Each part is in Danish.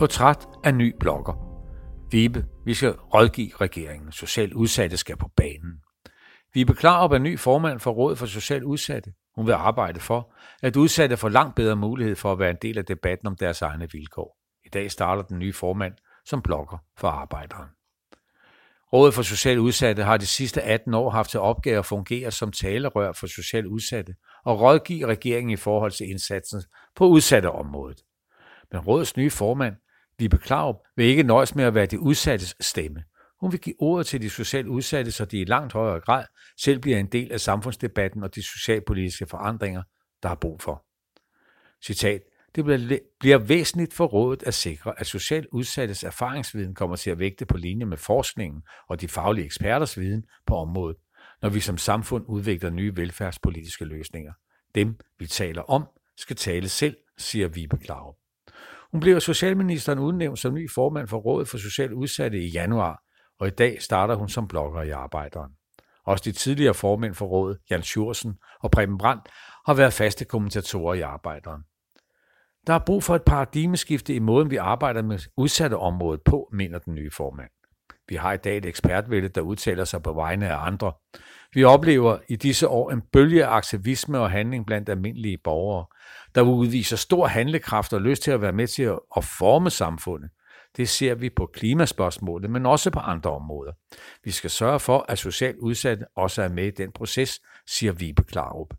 Portræt af ny blogger. Vibe, vi skal rådgive regeringen. Socialt udsatte skal på banen. Vibe Klarup er ny formand for Rådet for Socialt Udsatte. Hun vil arbejde for, at udsatte får langt bedre mulighed for at være en del af debatten om deres egne vilkår. I dag starter den nye formand som blogger for arbejderen. Rådet for Socialt Udsatte har de sidste 18 år haft til opgave at fungere som talerør for socialt udsatte og rådgive regeringen i forhold til indsatsen på udsatte området. Men rådets nye formand, Vibe Klaup vil ikke nøjes med at være de udsattes stemme. Hun vil give ordet til de socialt udsatte, så de i langt højere grad selv bliver en del af samfundsdebatten og de socialpolitiske forandringer, der er brug for. Citat. Det bliver væsentligt for rådet at sikre, at socialt udsattes erfaringsviden kommer til at vægte på linje med forskningen og de faglige eksperters viden på området, når vi som samfund udvikler nye velfærdspolitiske løsninger. Dem, vi taler om, skal tale selv, siger Vibe Klarup. Hun blev socialministeren udnævnt som ny formand for Rådet for Socialt Udsatte i januar, og i dag starter hun som blogger i Arbejderen. Også de tidligere formænd for rådet, Jan Schursen og Preben Brandt, har været faste kommentatorer i Arbejderen. Der er brug for et paradigmeskifte i måden, vi arbejder med udsatte området på, mener den nye formand. Vi har i dag et ekspertvælde, der udtaler sig på vegne af andre. Vi oplever i disse år en bølge af aktivisme og handling blandt almindelige borgere, der udviser stor handlekraft og lyst til at være med til at forme samfundet. Det ser vi på klimaspørgsmålet, men også på andre områder. Vi skal sørge for, at socialt udsatte også er med i den proces, siger Vibe Klarup.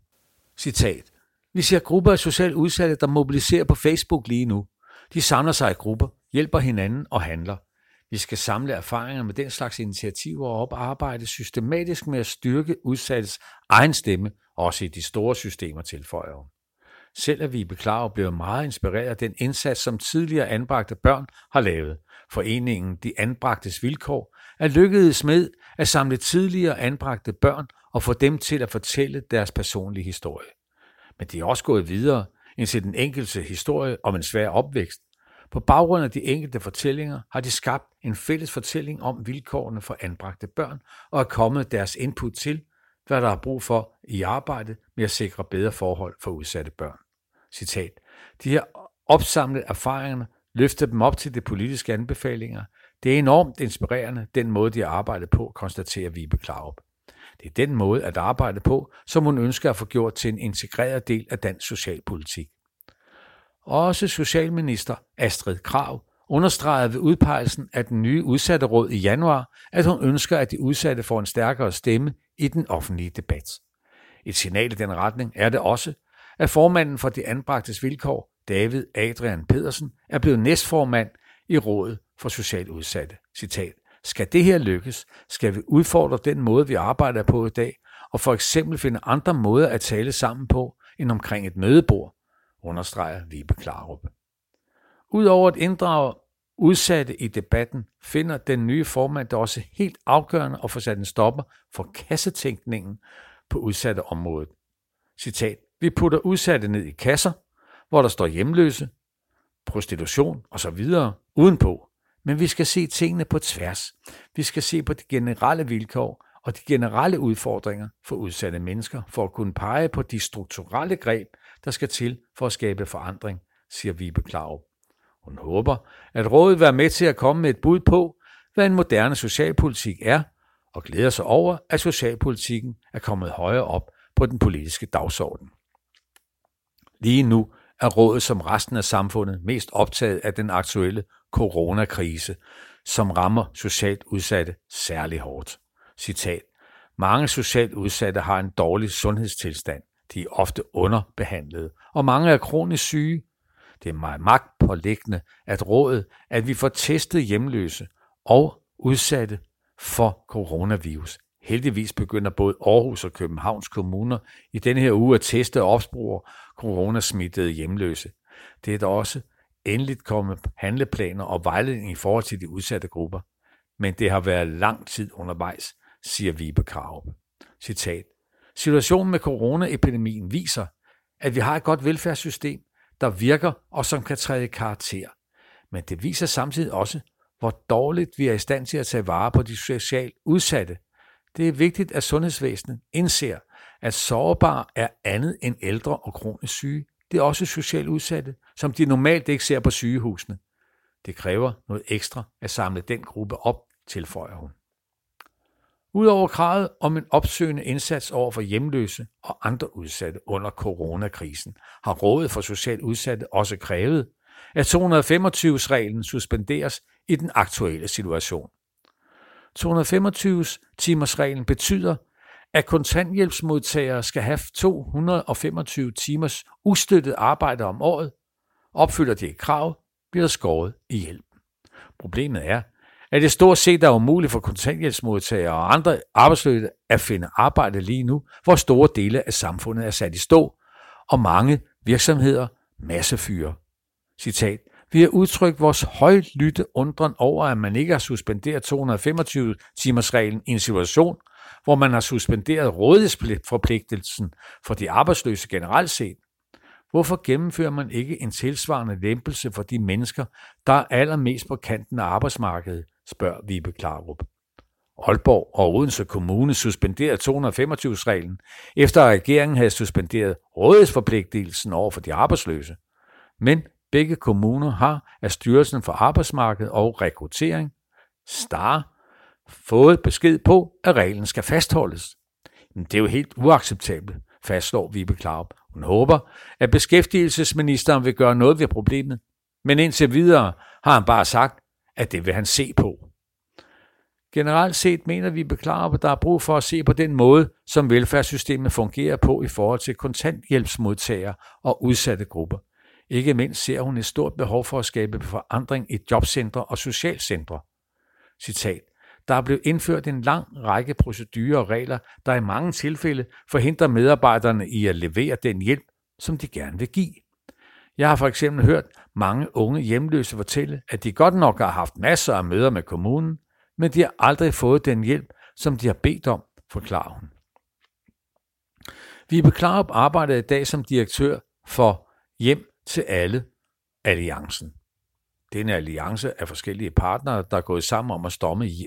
Citat. Vi ser grupper af socialt udsatte, der mobiliserer på Facebook lige nu. De samler sig i grupper, hjælper hinanden og handler. Vi skal samle erfaringer med den slags initiativer og oparbejde systematisk med at styrke udsattes egen stemme, også i de store systemer, tilføjer hun. Selv er vi beklager og meget inspireret af den indsats, som tidligere anbragte børn har lavet. Foreningen De Anbragtes Vilkår er lykkedes med at samle tidligere anbragte børn og få dem til at fortælle deres personlige historie. Men de er også gået videre end til den enkelte historie om en svær opvækst. På baggrund af de enkelte fortællinger har de skabt en fælles fortælling om vilkårene for anbragte børn og er kommet deres input til, hvad der er brug for i arbejdet med at sikre bedre forhold for udsatte børn. Citat. De her opsamlede erfaringerne, løftet dem op til de politiske anbefalinger. Det er enormt inspirerende, den måde, de arbejder på, konstaterer Vibe Klarup. Det er den måde at arbejde på, som hun ønsker at få gjort til en integreret del af dansk socialpolitik. Også Socialminister Astrid Krav understregede ved udpegelsen af den nye udsatte råd i januar, at hun ønsker, at de udsatte får en stærkere stemme i den offentlige debat. Et signal i den retning er det også, at formanden for de anbragtes vilkår, David Adrian Pedersen, er blevet næstformand i Rådet for Socialt Udsatte. Citat. Skal det her lykkes, skal vi udfordre den måde, vi arbejder på i dag, og for eksempel finde andre måder at tale sammen på, end omkring et mødebord, understreger Vibe Klarup. Udover at inddrage udsatte i debatten, finder den nye formand det også helt afgørende at få sat en stopper for kassetænkningen på udsatte området. Citat. Vi putter udsatte ned i kasser, hvor der står hjemløse, prostitution osv. udenpå. Men vi skal se tingene på tværs. Vi skal se på de generelle vilkår og de generelle udfordringer for udsatte mennesker, for at kunne pege på de strukturelle greb, der skal til for at skabe forandring, siger Vibe Klarup. Hun håber, at rådet vil være med til at komme med et bud på, hvad en moderne socialpolitik er, og glæder sig over, at socialpolitikken er kommet højere op på den politiske dagsorden. Lige nu er rådet som resten af samfundet mest optaget af den aktuelle coronakrise, som rammer socialt udsatte særlig hårdt. Citat. Mange socialt udsatte har en dårlig sundhedstilstand. De er ofte underbehandlede, og mange er kronisk syge. Det er meget magtpålæggende at rådet, at vi får testet hjemløse og udsatte for coronavirus. Heldigvis begynder både Aarhus og Københavns kommuner i denne her uge at teste og opspore coronasmittede hjemløse. Det er der også endeligt kommet handleplaner og vejledning i forhold til de udsatte grupper. Men det har været lang tid undervejs, siger Vibe Krav. Citat. Situationen med coronaepidemien viser, at vi har et godt velfærdssystem, der virker og som kan træde i karakter. Men det viser samtidig også, hvor dårligt vi er i stand til at tage vare på de socialt udsatte. Det er vigtigt, at sundhedsvæsenet indser, at sårbare er andet end ældre og kronisk syge. Det er også socialt udsatte, som de normalt ikke ser på sygehusene. Det kræver noget ekstra at samle den gruppe op, tilføjer hun. Udover kravet om en opsøgende indsats over for hjemløse og andre udsatte under coronakrisen, har Rådet for Socialt Udsatte også krævet, at 225-reglen suspenderes i den aktuelle situation. 225-timers-reglen betyder, at kontanthjælpsmodtagere skal have 225 timers ustøttet arbejde om året. Opfylder de et krav, bliver der skåret i hjælpen. Problemet er, at det stort set er umuligt for kontanthjælpsmodtagere og andre arbejdsløse at finde arbejde lige nu, hvor store dele af samfundet er sat i stå, og mange virksomheder massefyre. Citat. Vi har udtrykt vores højlytte undren over, at man ikke har suspenderet 225-timers-reglen i en situation, hvor man har suspenderet rådighedsforpligtelsen for de arbejdsløse generelt set. Hvorfor gennemfører man ikke en tilsvarende lempelse for de mennesker, der er allermest på kanten af arbejdsmarkedet, spørger Vibe Klarup. Aalborg og Odense Kommune suspenderede 225-reglen, efter at regeringen havde suspenderet rådighedsforpligtelsen over for de arbejdsløse. Men begge kommuner har af Styrelsen for Arbejdsmarked og Rekruttering, STAR, fået besked på, at reglen skal fastholdes. Men det er jo helt uacceptabelt, fastslår Vibe Klarup. Hun håber, at beskæftigelsesministeren vil gøre noget ved problemet, men indtil videre har han bare sagt, at det vil han se på. Generelt set mener vi beklager, at der er brug for at se på den måde, som velfærdssystemet fungerer på i forhold til kontanthjælpsmodtagere og udsatte grupper. Ikke mindst ser hun et stort behov for at skabe forandring i jobcentre og socialcentre. Citat. Der er blevet indført en lang række procedurer og regler, der i mange tilfælde forhindrer medarbejderne i at levere den hjælp, som de gerne vil give. Jeg har for eksempel hørt mange unge hjemløse fortælle, at de godt nok har haft masser af møder med kommunen, men de har aldrig fået den hjælp, som de har bedt om, forklarer hun. Vi Klarup arbejder i dag som direktør for Hjem til alle alliancen. Det er en alliance af forskellige partnere, der er gået sammen om at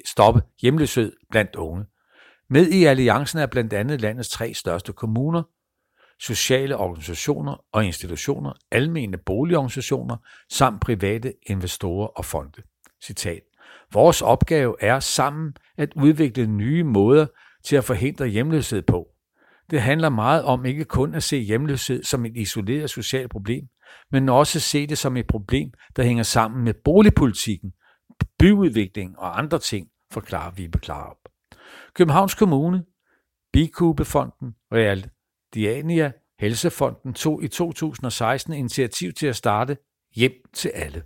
stoppe hjemløshed blandt unge. Med i alliancen er blandt andet landets tre største kommuner, sociale organisationer og institutioner, almene boligorganisationer samt private investorer og fonde. Citat. Vores opgave er sammen at udvikle nye måder til at forhindre hjemløshed på. Det handler meget om ikke kun at se hjemløshed som et isoleret socialt problem, men også se det som et problem, der hænger sammen med boligpolitikken, byudvikling og andre ting, forklarer vi Klarup. Københavns Kommune, Bikubefonden, Real Diania Helsefonden tog i 2016 initiativ til at starte Hjem til alle.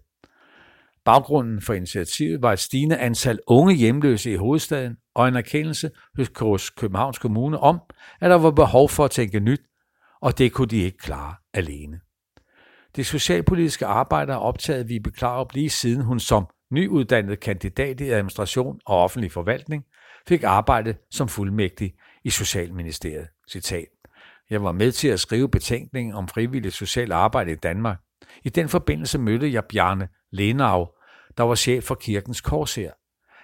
Baggrunden for initiativet var et stigende antal unge hjemløse i hovedstaden og en erkendelse hos Københavns Kommune om, at der var behov for at tænke nyt, og det kunne de ikke klare alene. Det socialpolitiske arbejde har optaget Vibe Klarup lige siden hun som nyuddannet kandidat i administration og offentlig forvaltning fik arbejde som fuldmægtig i Socialministeriet. Citat. Jeg var med til at skrive betænkningen om frivilligt socialt arbejde i Danmark. I den forbindelse mødte jeg Bjarne Lenau, der var chef for Kirkens korser.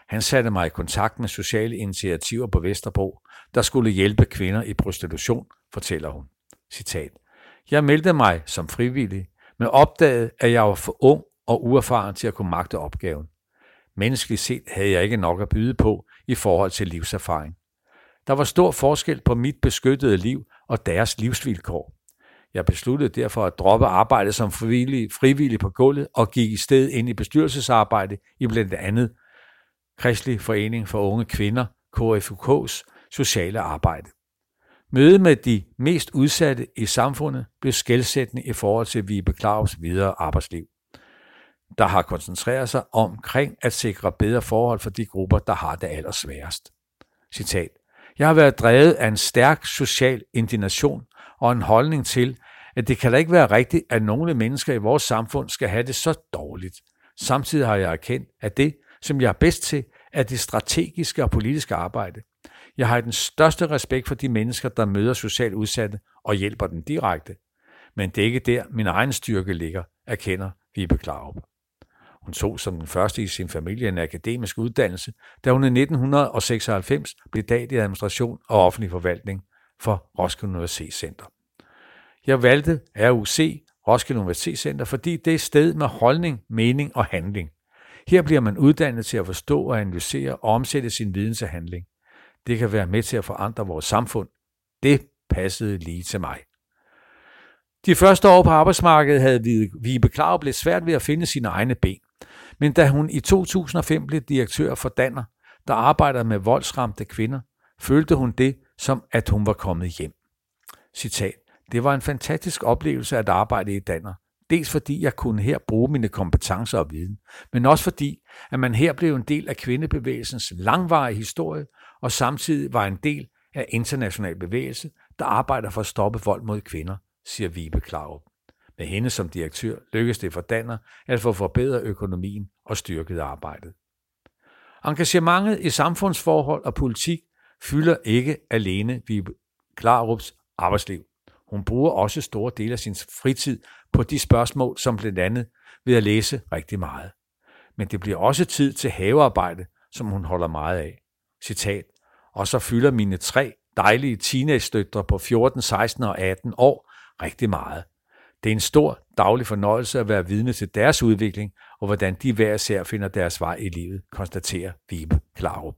Han satte mig i kontakt med sociale initiativer på Vesterbro, der skulle hjælpe kvinder i prostitution, fortæller hun. Citat. Jeg meldte mig som frivillig, men opdagede, at jeg var for ung og uerfaren til at kunne magte opgaven. Menneskeligt set havde jeg ikke nok at byde på i forhold til livserfaring. Der var stor forskel på mit beskyttede liv og deres livsvilkår. Jeg besluttede derfor at droppe arbejdet som frivillig, frivillig på gulvet og gik i stedet ind i bestyrelsesarbejde i blandt andet Kristelig Forening for Unge Kvinder, KFUK's sociale arbejde. Mødet med de mest udsatte i samfundet blev skældsættende i forhold til Vibe Claus videre arbejdsliv, der har koncentreret sig omkring at sikre bedre forhold for de grupper, der har det allersværest. Citat. Jeg har været drevet af en stærk social indignation og en holdning til, at det kan da ikke være rigtigt, at nogle mennesker i vores samfund skal have det så dårligt. Samtidig har jeg erkendt, at det, som jeg er bedst til, er det strategiske og politiske arbejde. Jeg har den største respekt for de mennesker, der møder socialt udsatte og hjælper dem direkte. Men det er ikke der, min egen styrke ligger, erkender Vibe Klarup. Hun tog som den første i sin familie en akademisk uddannelse, da hun i 1996 blev dag i administration og offentlig forvaltning for Roskilde Universitetscenter. Jeg valgte RUC, Roskilde Universitetscenter, fordi det er et sted med holdning, mening og handling. Her bliver man uddannet til at forstå og analysere og omsætte sin viden til handling. Det kan være med til at forandre vores samfund. Det passede lige til mig. De første år på arbejdsmarkedet havde Vibe Klarup lidt svært ved at finde sine egne ben. Men da hun i 2005 blev direktør for Danner, der arbejdede med voldsramte kvinder, følte hun det, som at hun var kommet hjem. Citat. Det var en fantastisk oplevelse at arbejde i Danner. Dels fordi jeg kunne her bruge mine kompetencer og viden, men også fordi, at man her blev en del af kvindebevægelsens langvarige historie, og samtidig var en del af international bevægelse, der arbejder for at stoppe vold mod kvinder, siger Vibe Klarup. Med hende som direktør lykkedes det for Danner at få forbedret økonomien og styrket arbejdet. Engagementet i samfundsforhold og politik fylder ikke alene Vibe Klarups arbejdsliv. Hun bruger også store dele af sin fritid på de spørgsmål, som blandt andet ved at læse rigtig meget. Men det bliver også tid til havearbejde, som hun holder meget af. Citat. Og så fylder mine tre dejlige teenage-døtre på 14, 16 og 18 år rigtig meget. Det er en stor daglig fornøjelse at være vidne til deres udvikling, og hvordan de hver især finder deres vej i livet, konstaterer Vibe Klarup.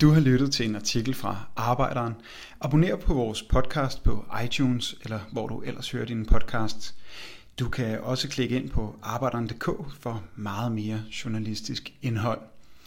Du har lyttet til en artikel fra Arbejderen. Abonner på vores podcast på iTunes, eller hvor du ellers hører din podcast. Du kan også klikke ind på arbejderen.dk for meget mere journalistisk indhold.